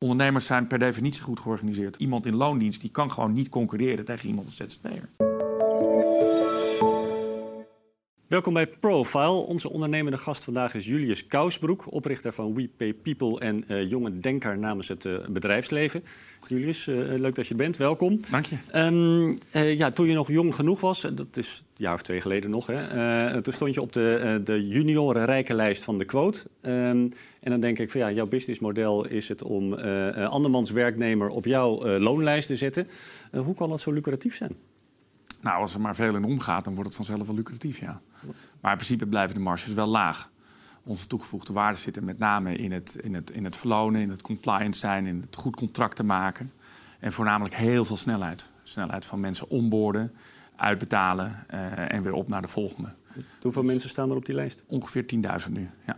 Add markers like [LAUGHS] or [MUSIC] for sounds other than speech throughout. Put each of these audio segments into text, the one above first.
Ondernemers zijn per definitie goed georganiseerd. Iemand in loondienst die kan gewoon niet concurreren tegen iemand als ZZP'er. Welkom bij Profile. Onze ondernemende gast vandaag is Julius Kousbroek, oprichter van We Pay People en uh, jonge denker namens het uh, bedrijfsleven. Julius, uh, leuk dat je bent. Welkom. Dank je. Um, ja, toen je nog jong genoeg was, dat is een jaar of twee geleden nog, hè, toen stond je op de, de junioren rijkenlijst van de quote. Um, en dan denk ik van ja, jouw businessmodel is het om andermans werknemer op jouw loonlijst te zetten. hoe kan dat zo lucratief zijn? Nou, als er maar veel in omgaat, dan wordt het vanzelf wel lucratief, ja. Maar in principe blijven de marges wel laag. Onze toegevoegde waarde zitten met name in het, in, het, in het verlonen, in het compliance zijn, in het goed contract maken. En voornamelijk heel veel snelheid. Snelheid van mensen onboorden, uitbetalen uh, en weer op naar de volgende. Hoeveel dus mensen staan er op die lijst? Ongeveer 10.000 nu, ja.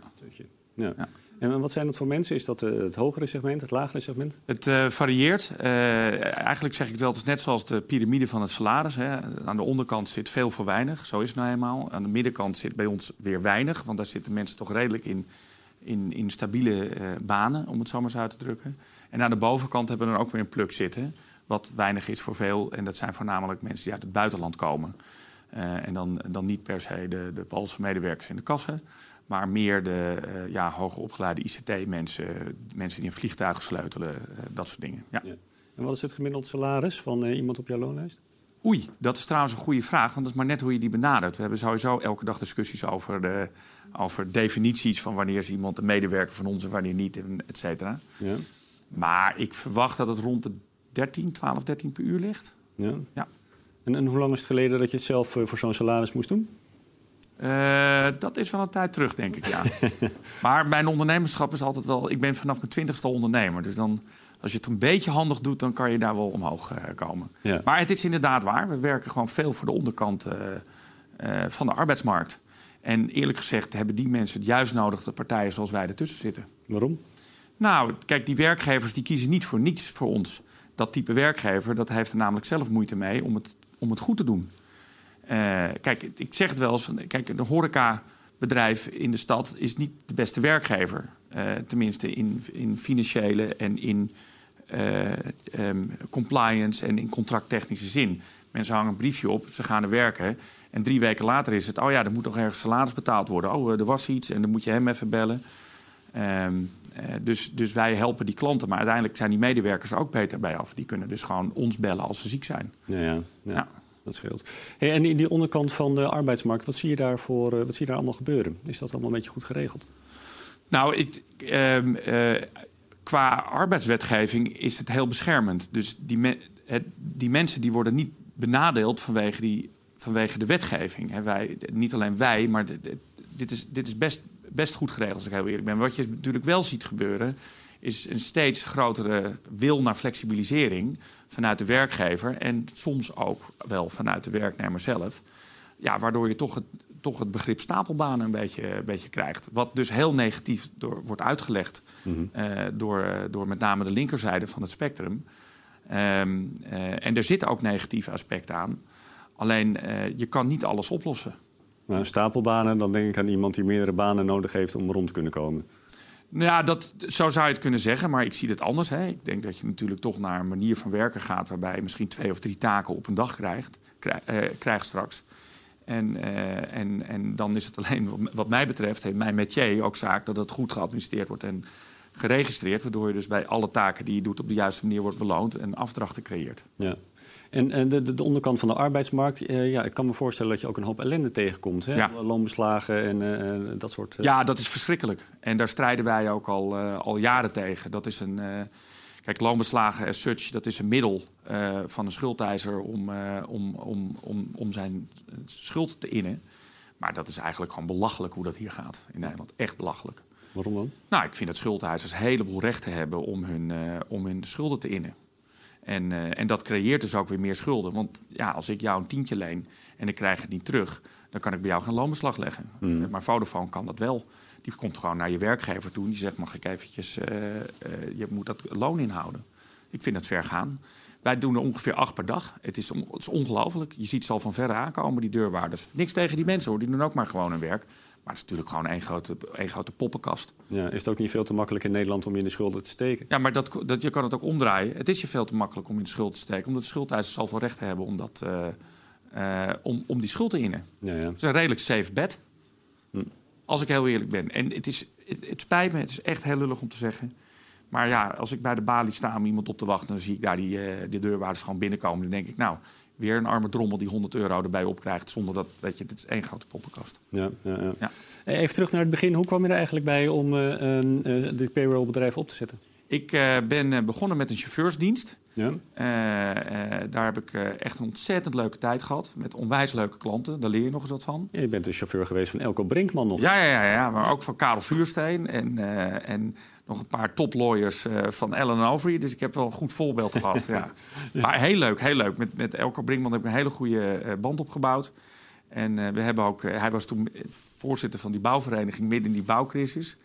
ja. ja. En wat zijn dat voor mensen? Is dat eh, het hogere segment, het lagere segment? Het uh, varieert. Uh, eigenlijk zeg ik wel, het is net zoals de piramide van het salaris. Hè. Aan de onderkant zit veel voor weinig, zo is het nou eenmaal. Aan de middenkant zit bij ons weer weinig, want daar zitten mensen toch redelijk in, in, in stabiele banen, om het zo maar uit te drukken. En aan de bovenkant hebben we dan ook weer een pluk zitten, wat weinig is voor veel. En dat zijn voornamelijk mensen die uit het buitenland komen. en dan, dan niet per se de, de Poolse medewerkers in de kassen maar meer de uh, ja, hoger opgeleide ICT-mensen, mensen die in vliegtuigen sleutelen, uh, dat soort dingen. Ja. ja. En wat is het gemiddeld salaris van uh, iemand op jouw loonlijst? Oei, dat is trouwens een goede vraag, want dat is maar net hoe je die benadert. We hebben sowieso elke dag discussies over, de, over definities van wanneer is iemand een medewerker van ons en wanneer niet, et cetera. Ja. Maar ik verwacht dat het rond de 13, 12, 13 per uur ligt. Ja. ja. En, en hoe lang is het geleden dat je het zelf voor zo'n salaris moest doen? Uh, dat is wel een tijd terug, denk ik, ja. [LAUGHS] maar mijn ondernemerschap is altijd wel... Ik ben vanaf mijn twintigste ondernemer. Dus dan, als je het een beetje handig doet, dan kan je daar wel omhoog uh, komen. Ja. Maar het is inderdaad waar. We werken gewoon veel voor de onderkant uh, van de arbeidsmarkt. En eerlijk gezegd hebben die mensen het juist nodig... de partijen zoals wij ertussen zitten. Waarom? Nou, kijk, die werkgevers die kiezen niet voor niets voor ons. Dat type werkgever, dat heeft er namelijk zelf moeite mee om het, om het goed te doen. Uh, kijk, ik zeg het wel eens, kijk, een horecabedrijf in de stad is niet de beste werkgever. Uh, tenminste in, in financiële en in uh, um, compliance en in contracttechnische zin. Mensen hangen een briefje op, ze gaan er werken. En drie weken later is het, oh ja, er moet nog ergens salaris betaald worden. Oh, er was iets en dan moet je hem even bellen. Um, dus, dus wij helpen die klanten. Maar uiteindelijk zijn die medewerkers er ook beter bij af. Die kunnen dus gewoon ons bellen als ze ziek zijn. Ja, ja, ja. ja en in die onderkant van de arbeidsmarkt, wat zie je daar, voor, uh, wat zie je daar allemaal gebeuren? Is dat allemaal een beetje goed geregeld? Nou, ik, uh, uh, qua arbeidswetgeving is het heel beschermend. Dus die, het, die mensen die worden niet benadeeld vanwege, die, vanwege de wetgeving. He, wij, niet alleen wij, maar dit is, dit is best, best goed geregeld, als ik heel eerlijk ben. Wat je natuurlijk wel ziet gebeuren, is een steeds grotere wil naar flexibilisering vanuit de werkgever en soms ook wel vanuit de werknemer zelf. Ja, waardoor je toch het, toch het begrip stapelbanen een beetje, een beetje krijgt. Wat dus heel negatief door, wordt uitgelegd mm -hmm. uh, door, door met name de linkerzijde van het spectrum. Um, uh, en er zitten ook negatieve aspecten aan. Alleen uh, je kan niet alles oplossen. Nou, stapelbanen, dan denk ik aan iemand die meerdere banen nodig heeft om rond te kunnen komen. Nou ja, dat, zo zou je het kunnen zeggen, maar ik zie het anders. Hè. Ik denk dat je natuurlijk toch naar een manier van werken gaat... waarbij je misschien twee of drie taken op een dag krijgt, krijg, uh, krijgt straks. En, uh, en, en dan is het alleen, wat mij betreft, heeft mijn métier ook zaak... dat het goed geadministreerd wordt en geregistreerd... waardoor je dus bij alle taken die je doet op de juiste manier wordt beloond... en afdrachten creëert. Ja. En, en de, de, onderkant van de arbeidsmarkt, uh, ja, ik kan me voorstellen dat je ook een hoop ellende tegenkomt. Hè? Ja. Loonbeslagen en uh, dat soort. Uh... Ja, dat is verschrikkelijk. En daar strijden wij ook al, al jaren tegen. Dat is een. Kijk, loonbeslagen as such, dat is een middel van een schuldeiser om, om, om, om, om zijn schuld te innen. Maar dat is eigenlijk gewoon belachelijk hoe dat hier gaat in Nederland. Echt belachelijk. Waarom dan? Nou, ik vind dat schuldeisers een heleboel rechten hebben om hun, om hun schulden te innen. En, uh, en dat creëert dus ook weer meer schulden. Want ja, als ik jou een tientje leen en ik krijg het niet terug, dan kan ik bij jou geen loonbeslag leggen. Mm. Maar Vodafone kan dat wel. Die komt gewoon naar je werkgever toe en die zegt: Mag ik eventjes, uh, je moet dat loon inhouden. Ik vind dat ver gaan. Wij doen er ongeveer acht per dag. Het is, on, het is ongelooflijk. Je ziet ze al van verre aankomen, die deurwaarders. Niks tegen die mensen hoor, die doen ook maar gewoon hun werk. Maar het is natuurlijk gewoon één grote, één grote poppenkast. Ja, is het ook niet veel te makkelijk in Nederland om je in de schulden te steken? Ja, maar dat, dat, je kan het ook omdraaien. Het is je veel te makkelijk om in de schuld te steken. Omdat de schuldeisers zoveel recht hebben om, dat, uh, om, om die schuld te innen. Ja, ja. Het is een redelijk safe bet. Hm. Als ik heel eerlijk ben. En het, is, het, het, spijt me, het is echt heel lullig om te zeggen. Maar ja, als ik bij de balie sta om iemand op te wachten... dan zie ik daar die, uh, die deurwaarders gewoon binnenkomen. Dan denk ik, nou, weer een arme drommel die 100 euro erbij opkrijgt... zonder dat, weet je, dit is één grote poppenkast. Ja, ja, ja. ja. Even terug naar het begin. Hoe kwam je er eigenlijk bij om uh, uh, dit payrollbedrijf op te zetten? Ik uh, ben begonnen met een chauffeursdienst. Ja. Uh, uh, daar heb ik echt een ontzettend leuke tijd gehad. Met onwijs leuke klanten. Daar leer je nog eens wat van. Ja, je bent de chauffeur geweest van Elko Brinkman nog. Ja, ja, ja, ja maar ook van Karel Vuursteen. En, en nog een paar toplawyers van Ellen Overy. Dus ik heb wel een goed voorbeeld gehad. [LAUGHS] ja. ja. Maar heel leuk, heel leuk. Met, met Elko Brinkman heb ik een hele goede band opgebouwd. En we hebben ook, hij was toen voorzitter van die bouwvereniging midden in die bouwcrisis.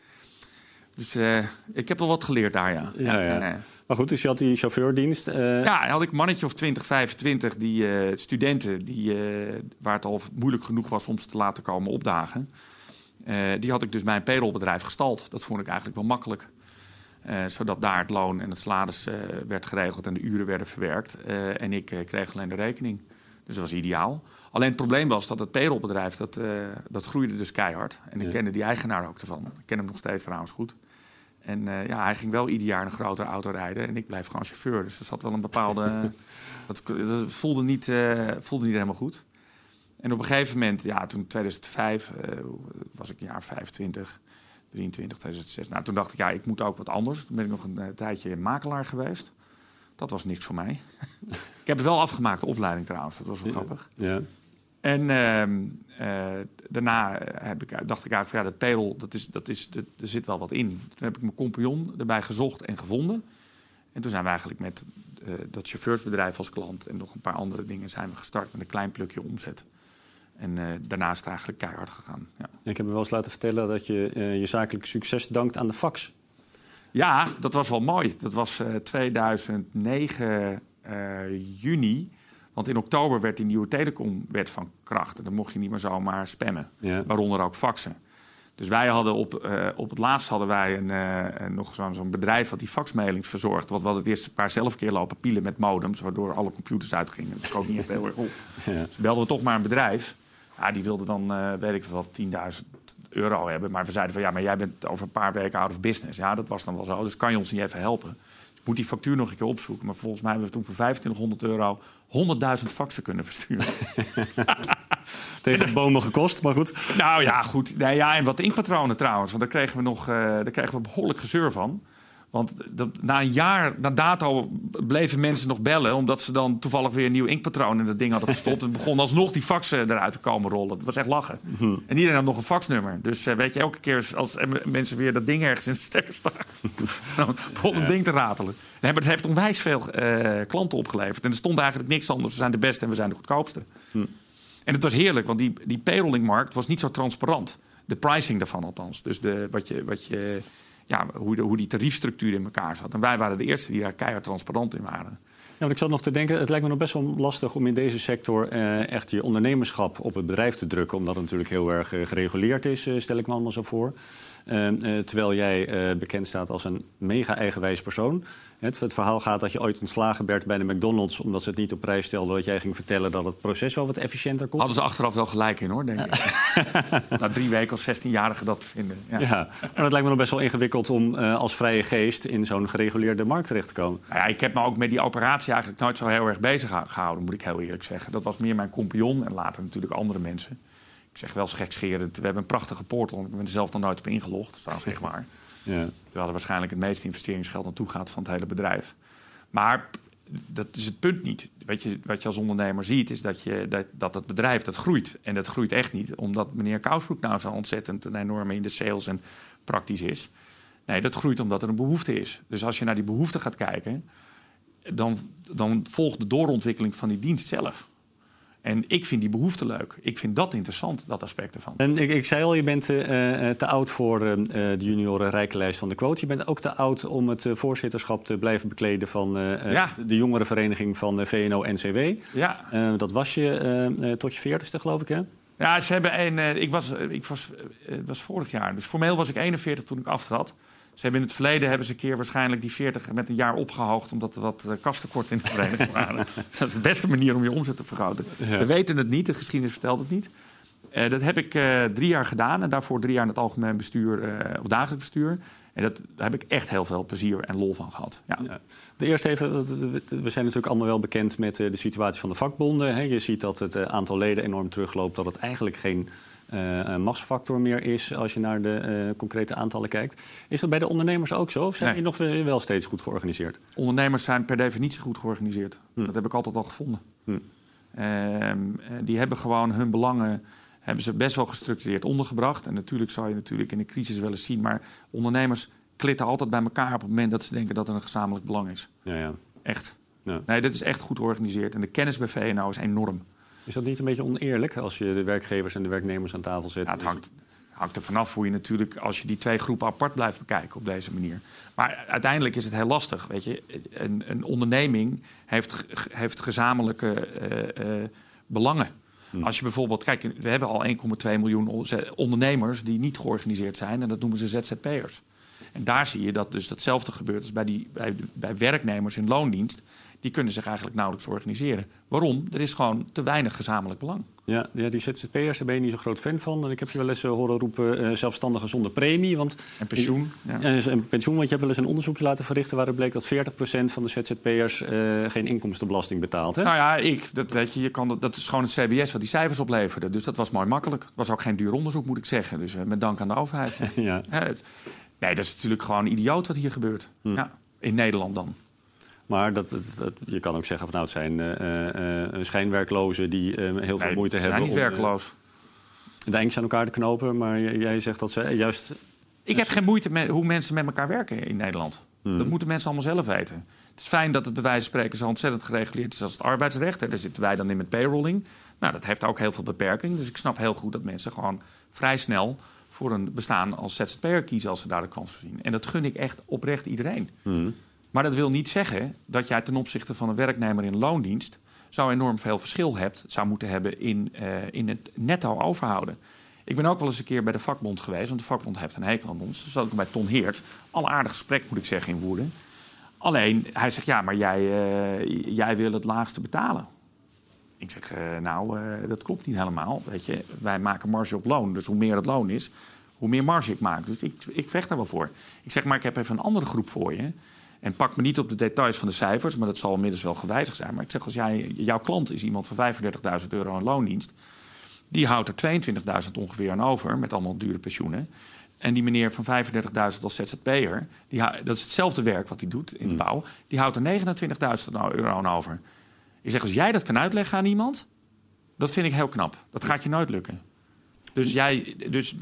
Dus uh, ik heb wel wat geleerd daar, ja. ja, ja. ja. Maar goed, dus je had die chauffeurdienst. Uh... Ja, had ik een mannetje of 20, 25 die studenten, die, waar het al moeilijk genoeg was om ze te laten komen opdagen. die had ik dus bij een payrollbedrijf gestald. Dat vond ik eigenlijk wel makkelijk. zodat daar het loon en het salaris werd geregeld en de uren werden verwerkt. en ik kreeg alleen de rekening. Dus dat was ideaal. Alleen het probleem was dat het payrollbedrijf, dat, dat groeide dus keihard. En ik kende die eigenaar ook ervan. Ik ken hem nog steeds trouwens goed. En uh, ja, hij ging wel ieder jaar een grotere auto rijden. En ik blijf gewoon chauffeur. Dus er zat wel een bepaalde. [LAUGHS] dat, dat, voelde, niet, uh, voelde niet helemaal goed. En op een gegeven moment, ja, toen 2005 uh, eh, was ik jaar 25, 23, 2006. Nou, toen dacht ik, ja, ik moet ook wat anders. Toen ben ik nog een tijdje makelaar geweest. Dat was niks voor mij. [LAUGHS] ik heb het wel afgemaakt, de opleiding trouwens. Dat was wel grappig. Ja. En ehm, eh, daarna heb ik, dacht ik eigenlijk van ja, dat payroll, dat is, dat is, dat, er zit wel wat in. Toen heb ik mijn compagnon erbij gezocht en gevonden. En toen zijn we eigenlijk met uh, dat chauffeursbedrijf als klant en nog een paar andere dingen zijn we gestart met een klein plukje omzet. En uh, daarna is het eigenlijk keihard gegaan. Ja. Ik heb me wel eens laten vertellen dat je je zakelijk succes dankt aan de fax. Ja, dat was wel mooi. Dat was 2009 juni. Want in oktober werd die nieuwe telecomwet van kracht. En dan mocht je niet meer zomaar spammen. Waaronder ook faxen. Dus wij hadden op, uh, op het laatst hadden wij een, uh, nog zo'n zo bedrijf dat die faxmailings verzorgt. Wat we hadden het eerste paar zelf keer lopen pielen met modems, waardoor alle computers uitgingen. Dat schoot niet echt heel erg op. [LAUGHS] Ja. Dus belden we toch maar een bedrijf. Ja, die wilde dan, uh, weet ik wel, 10.000 euro hebben. Maar we zeiden van ja, maar jij bent over een paar weken out of business. Ja, dat was dan wel zo. Dus kan je ons niet even helpen? moet die factuur nog een keer opzoeken. Maar volgens mij hebben we toen voor 2500 euro 100.000 faxen kunnen versturen. [LAUGHS] Het heeft bomen gekost, maar goed. Nou ja, goed. Nee, ja, en wat inkpatronen trouwens. Want daar kregen we nog uh, daar kregen we behoorlijk gezeur van. Want dat, na een jaar, na dato, bleven mensen nog bellen... omdat ze dan toevallig weer een nieuw inkpatroon in dat ding hadden gestopt. en begon alsnog die faxen eruit te komen rollen. Dat was echt lachen. Mhm. En iedereen had nog een faxnummer. Dus uh, weet je, elke keer als mensen weer dat ding ergens in de stekker staan... [LAUGHS] dan begon het ding te ratelen. Nee, maar het heeft onwijs veel uh, klanten opgeleverd. En er stond eigenlijk niks anders. We zijn de beste en we zijn de goedkoopste. Hm. En het was heerlijk, want die, die payrolling-markt was niet zo transparant. De pricing daarvan althans. Dus de, wat je... Wat je ja, hoe, hoe die tariefstructuur in elkaar zat. En wij waren de eerste die daar keihard transparant in waren. Ja, want ik zat nog te denken, het lijkt me nog best wel lastig om in deze sector eh, echt je ondernemerschap op het bedrijf te drukken. Omdat het natuurlijk heel erg uh, gereguleerd is, uh, stel ik me allemaal zo voor. Ehm, terwijl jij bekend staat als een mega eigenwijs persoon. Het, het, verhaal gaat dat je ooit ontslagen werd bij de McDonald's... omdat ze het niet op prijs stelden dat jij ging vertellen... dat het proces wel wat efficiënter kon. Hadden ze achteraf wel gelijk in, hoor, denk ik. [LAUGHS] Na drie weken of 16-jarige dat vinden. Ja. ja, en dat lijkt me nog best wel ingewikkeld om uh, als vrije geest... in zo'n gereguleerde markt terecht te komen. Nou ja, ik heb me ook met die operatie eigenlijk nooit zo heel erg bezig gehouden... moet ik heel eerlijk zeggen. Dat was meer mijn compagnon en later natuurlijk andere mensen. Ik zeg wel gekscherend, we hebben een prachtige portal... ik ben er zelf nog nooit op ingelogd, dat is trouwens echt waar... Ja. Terwijl er waarschijnlijk het meeste investeringsgeld naartoe gaat van het hele bedrijf. Maar dat is het punt niet. Wat je, wat je als ondernemer ziet, is dat, je, dat, dat het bedrijf dat groeit. En dat groeit echt niet omdat meneer Kousbroek nou zo ontzettend een enorme in de sales en praktisch is. Nee, dat groeit omdat er een behoefte is. Dus als je naar die behoefte gaat kijken, dan, dan volgt de doorontwikkeling van die dienst zelf. En ik vind die behoefte leuk. Ik vind dat interessant, dat aspect ervan. En ik, ik zei al, je bent uh, te oud voor uh, de junioren rijkenlijst van de quote. Je bent ook te oud om het voorzitterschap te blijven bekleden van ja. de jongerenvereniging van VNO-NCW. Ja. dat was je tot je veertigste, geloof ik, hè? Ja, ze hebben een. eh, ik was, ik was, eh, was vorig jaar. Dus formeel was ik 41 toen ik aftrad. Ze hebben in het verleden hebben ze een keer waarschijnlijk die 40 met een jaar opgehoogd. omdat er wat kastekort in de vereniging waren. [LAUGHS] dat is de beste manier om je omzet te vergroten. Ja. We weten het niet, de geschiedenis vertelt het niet. Eh, dat heb ik eh, drie jaar gedaan. En daarvoor drie jaar in het algemeen bestuur of dagelijks bestuur. En dat, daar heb ik echt heel veel plezier en lol van gehad. Ja. Ja. De eerste even, we zijn natuurlijk allemaal wel bekend met de situatie van de vakbonden. hè. Je ziet dat het aantal leden enorm terugloopt, dat het eigenlijk geen eh, een machtsfactor meer is als je naar de eh, concrete aantallen kijkt. Is dat bij de ondernemers ook zo? Of zijn Nee. die nog wel wel steeds goed georganiseerd? Ondernemers zijn per definitie goed georganiseerd. Hm. Dat heb ik altijd al gevonden. Hm. Ehm, eh, die hebben gewoon hun belangen hebben ze best wel gestructureerd ondergebracht. En natuurlijk zou je natuurlijk in een crisis wel eens zien, maar ondernemers klitten altijd bij elkaar op het moment dat ze denken dat er een gezamenlijk belang is. Ja, ja. Echt. Ja. Nee, dit is echt goed georganiseerd. En de kennis bij VNO is enorm. Is dat niet een beetje oneerlijk als je de werkgevers en de werknemers aan tafel zet? Ja, het hangt, hangt er vanaf hoe je natuurlijk, als je die twee groepen apart blijft bekijken op deze manier. Maar uiteindelijk is het heel lastig. Weet je, een, een onderneming heeft, heeft gezamenlijke eh, eh, belangen. Hm. Als je bijvoorbeeld, kijk, we hebben al 1,2 miljoen ondernemers die niet georganiseerd zijn. En dat noemen ze ZZP'ers. En daar zie je dat dus datzelfde gebeurt als bij, die, bij, bij werknemers in loondienst. Die kunnen zich eigenlijk nauwelijks organiseren. Waarom? Er is gewoon te weinig gezamenlijk belang. Ja, ja, die ZZP'ers, daar ben je niet zo groot fan van. En ik heb je wel eens eh, horen roepen, eh zelfstandigen zonder premie. Want, En pensioen. Ja. een pensioen, want je hebt wel eens een onderzoekje laten verrichten... waaruit bleek dat 40% van de ZZP'ers eh, geen inkomstenbelasting betaalt. Hè? Nou ja, ik, dat weet je, je kan, dat- dat is gewoon het CBS wat die cijfers opleverde. Dus dat was mooi makkelijk. Het was ook geen duur onderzoek, moet ik zeggen. Dus met dank aan de overheid. [LAUGHS] ja. Nee, dat is natuurlijk gewoon idioot wat hier gebeurt. Hm. Ja, in Nederland dan. Maar dat, je kan ook zeggen van nou, het zijn eh, eh, schijnwerklozen die heel veel Nee, moeite ze hebben zijn niet om werkloos. de eindjes aan elkaar te knopen. Maar jij zegt dat ze juist. Ik heb geen moeite met hoe mensen met elkaar werken in Nederland. Hmm. Dat moeten mensen allemaal zelf weten. Het is fijn dat het bij wijze van spreken zo ontzettend gereguleerd is als het arbeidsrecht. Hè. Daar zitten wij dan in met payrolling. Nou, dat heeft ook heel veel beperking. Dus ik snap heel goed dat mensen gewoon vrij snel voor een bestaan als ZZP'er kiezen als ze daar de kans voor zien. En dat gun ik echt oprecht iedereen. Hmm. Maar dat wil niet zeggen dat jij ten opzichte van een werknemer in loondienst zo enorm veel verschil hebt, zou moeten hebben in, eh, in het netto overhouden. Ik ben ook wel eens een keer bij de vakbond geweest, want de vakbond heeft een hekel aan ons. Dus zat ik bij Ton Heert. Al aardig gesprek, moet ik zeggen, in Woerden. Alleen, hij zegt, ja, maar jij, eh, jij wil het laagste betalen. Ik zeg, eh, nou, dat klopt niet helemaal. Weet je, wij maken marge op loon. Dus hoe meer het loon is, hoe meer marge ik maak. Dus ik, ik vecht daar wel voor. Ik zeg, maar ik heb even een andere groep voor je. En pak me niet op de details van de cijfers, maar dat zal inmiddels wel gewijzigd zijn. Maar ik zeg, als jij, jouw klant is iemand van 35.000 euro in loondienst. Die houdt er 22.000 ongeveer aan over, met allemaal dure pensioenen. En die meneer van 35.000 als ZZP'er, die dat is hetzelfde werk wat hij doet in de Mm. bouw. Die houdt er 29.000 euro aan over. Ik zeg, als jij dat kan uitleggen aan iemand, dat vind ik heel knap. Dat gaat je nooit lukken. Dus, jij, dus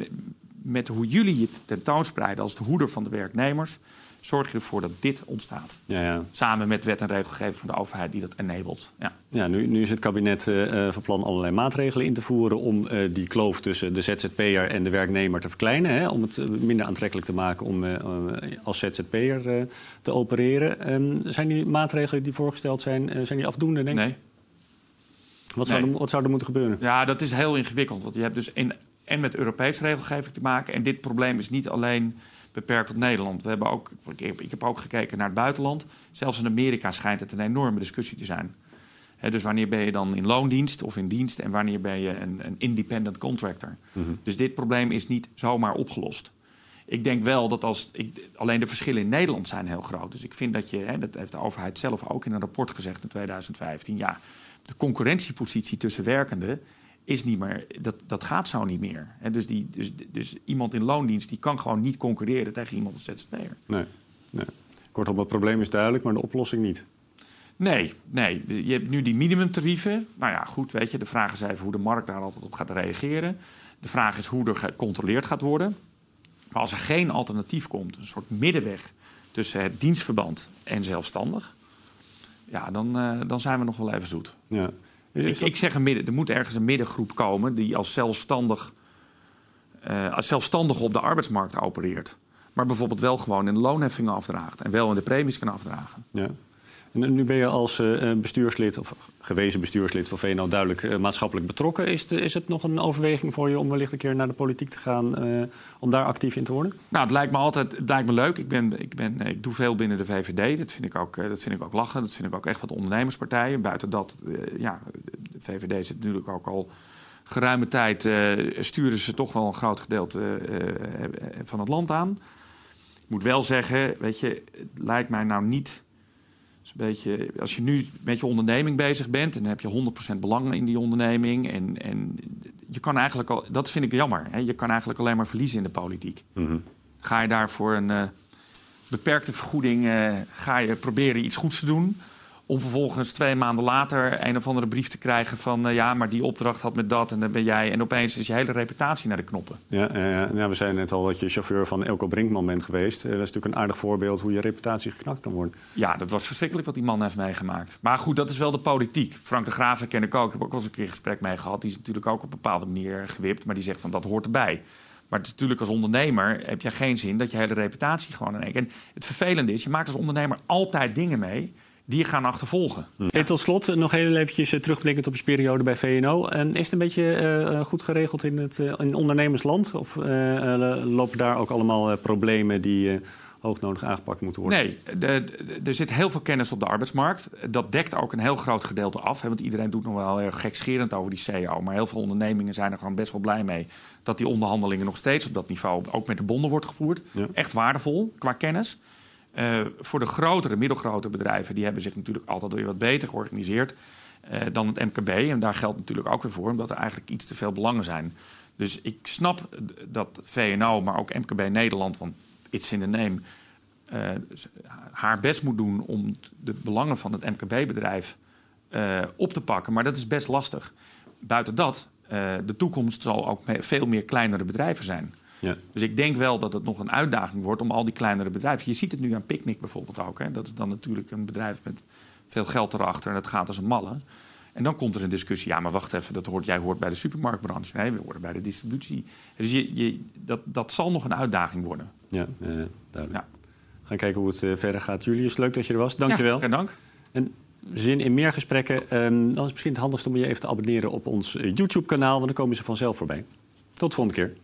met- hoe jullie je tentoonspreiden als de hoeder van de werknemers, zorg je ervoor dat dit ontstaat. Ja, ja. Samen met wet en regelgeving van de overheid die dat enabled. Ja. Ja, nu, nu is het kabinet eh, van plan allerlei maatregelen in te voeren om eh, die kloof tussen de ZZP'er en de werknemer te verkleinen. Hè, om het minder aantrekkelijk te maken om eh, als ZZP'er te opereren. Ehm, zijn die maatregelen die voorgesteld zijn, zijn die afdoende, denk je? Nee. Wat, zou er, wat zou er moeten gebeuren? Ja, dat is heel ingewikkeld. Want je hebt dus in, en met Europese regelgeving te maken. En dit probleem is niet alleen beperkt tot Nederland. We hebben ook, ik, heb, ook gekeken naar het buitenland. Zelfs in Amerika schijnt het een enorme discussie te zijn. Dus wanneer ben je dan in loondienst of in dienst en wanneer ben je een, een independent contractor? Mhm. Dus dit probleem is niet zomaar opgelost. Ik denk wel dat als. Ik, alleen de verschillen in Nederland zijn heel groot. Dus ik vind dat je. Hè, dat heeft de overheid zelf ook in een rapport gezegd in 2015. Ja, de concurrentiepositie tussen werkenden is niet meer. Dat, dat gaat zo niet meer. Dus, die, dus, dus iemand in loondienst die kan gewoon niet concurreren tegen iemand als ZZP'er. Nee, nee. Kortom, het probleem is duidelijk, maar de oplossing niet. Nee, nee. Je hebt nu die minimumtarieven. Nou ja, goed, weet je. De vraag is even hoe de markt daar altijd op gaat reageren. De vraag is hoe er gecontroleerd gaat worden. Maar als er geen alternatief komt, een soort middenweg tussen het dienstverband en zelfstandig, ja, dan, eh, dan zijn we nog wel even zoet. Ja. Ik, Is dat- ik zeg een midden, er moet ergens een middengroep komen die als zelfstandig, eh, als zelfstandig op de arbeidsmarkt opereert. Maar bijvoorbeeld wel gewoon in de loonheffingen afdraagt en wel in de premies kan afdragen. Ja. En nu ben je als uh, bestuurslid, of gewezen bestuurslid van VNO, duidelijk uh, maatschappelijk betrokken. Is, is het nog een overweging voor je om wellicht een keer naar de politiek te gaan, uh, om daar actief in te worden? Nou, het lijkt me altijd het lijkt me leuk. Ik, ben, ik, ben, ik doe veel binnen de VVD. Dat vind, ik ook, dat vind ik ook lachen. Dat vind ik ook echt wat ondernemerspartijen. Buiten dat, ja, de VVD zit natuurlijk ook al geruime tijd sturen ze toch wel een groot gedeelte van het land aan. Ik moet wel zeggen, weet je, het lijkt mij nou niet dus een beetje, als je nu met je onderneming bezig bent en dan heb je 100% belang in die onderneming. En, en je kan eigenlijk al, dat vind ik jammer. Hè? Je kan eigenlijk alleen maar verliezen in de politiek. Mhm. Ga je daar voor een uh, beperkte vergoeding, uh, ga je proberen iets goeds te doen. Om vervolgens twee maanden later een of andere brief te krijgen van... Uh, ja, maar die opdracht had met dat en dan ben jij... en opeens is je hele reputatie naar de knoppen. Ja, uh, ja we zijn net al dat je chauffeur van Elko Brinkman bent geweest. Uh, dat is natuurlijk een aardig voorbeeld hoe je reputatie geknakt kan worden. Ja, dat was verschrikkelijk wat die man heeft meegemaakt. Maar goed, dat is wel de politiek. Frank de Graaf ken ik ook. Ik heb ook al eens een keer een gesprek mee gehad. Die is natuurlijk ook op een bepaalde manier gewipt. Maar die zegt van dat hoort erbij. Maar natuurlijk als ondernemer heb je geen zin dat je hele reputatie gewoon in één En het vervelende is, je maakt als ondernemer altijd dingen mee die gaan achtervolgen. En tot slot nog heel eventjes uh, terugblikkend op je periode bij VNO. En is het een beetje uh, goed geregeld in het in ondernemersland? Of lopen daar ook allemaal problemen die hoognodig aangepakt moeten worden? Nee, de, de, er zit heel veel kennis op de arbeidsmarkt. Dat dekt ook een heel groot gedeelte af. Hè, want iedereen doet nog wel heel gekscherend over die CEO. Maar heel veel ondernemingen zijn er gewoon best wel blij mee... dat die onderhandelingen nog steeds op dat niveau... ook met de bonden wordt gevoerd. Ja. Echt waardevol qua kennis. Uh, voor de grotere, middelgrote bedrijven, die hebben zich natuurlijk altijd weer wat beter georganiseerd uh, dan het MKB. En daar geldt natuurlijk ook weer voor, omdat er eigenlijk iets te veel belangen zijn. Dus ik snap dat VNO, maar ook MKB Nederland, want iets in de name, uh, haar best moet doen om de belangen van het MKB-bedrijf op te pakken. Maar dat is best lastig. Buiten dat, de toekomst zal ook veel meer kleinere bedrijven zijn. Ja. Dus ik denk wel dat het nog een uitdaging wordt om al die kleinere bedrijven. Je ziet het nu aan Picnic bijvoorbeeld ook. Hè? Dat is dan natuurlijk een bedrijf met veel geld erachter en dat gaat als een malle. En dan komt er een discussie. Ja, maar wacht even, dat hoort, jij hoort bij de supermarktbranche. Nee, we horen bij de distributie. Dus je, je, dat, dat zal nog een uitdaging worden. Ja, uh, duidelijk. Ja. Gaan kijken hoe het uh, verder gaat. Julius, leuk dat je er was. Dankjewel. Ja, geen dank. En zin in meer gesprekken? Um, dan is het misschien het handigst om je even te abonneren op ons uh, YouTube-kanaal... want dan komen ze vanzelf voorbij. Tot de volgende keer.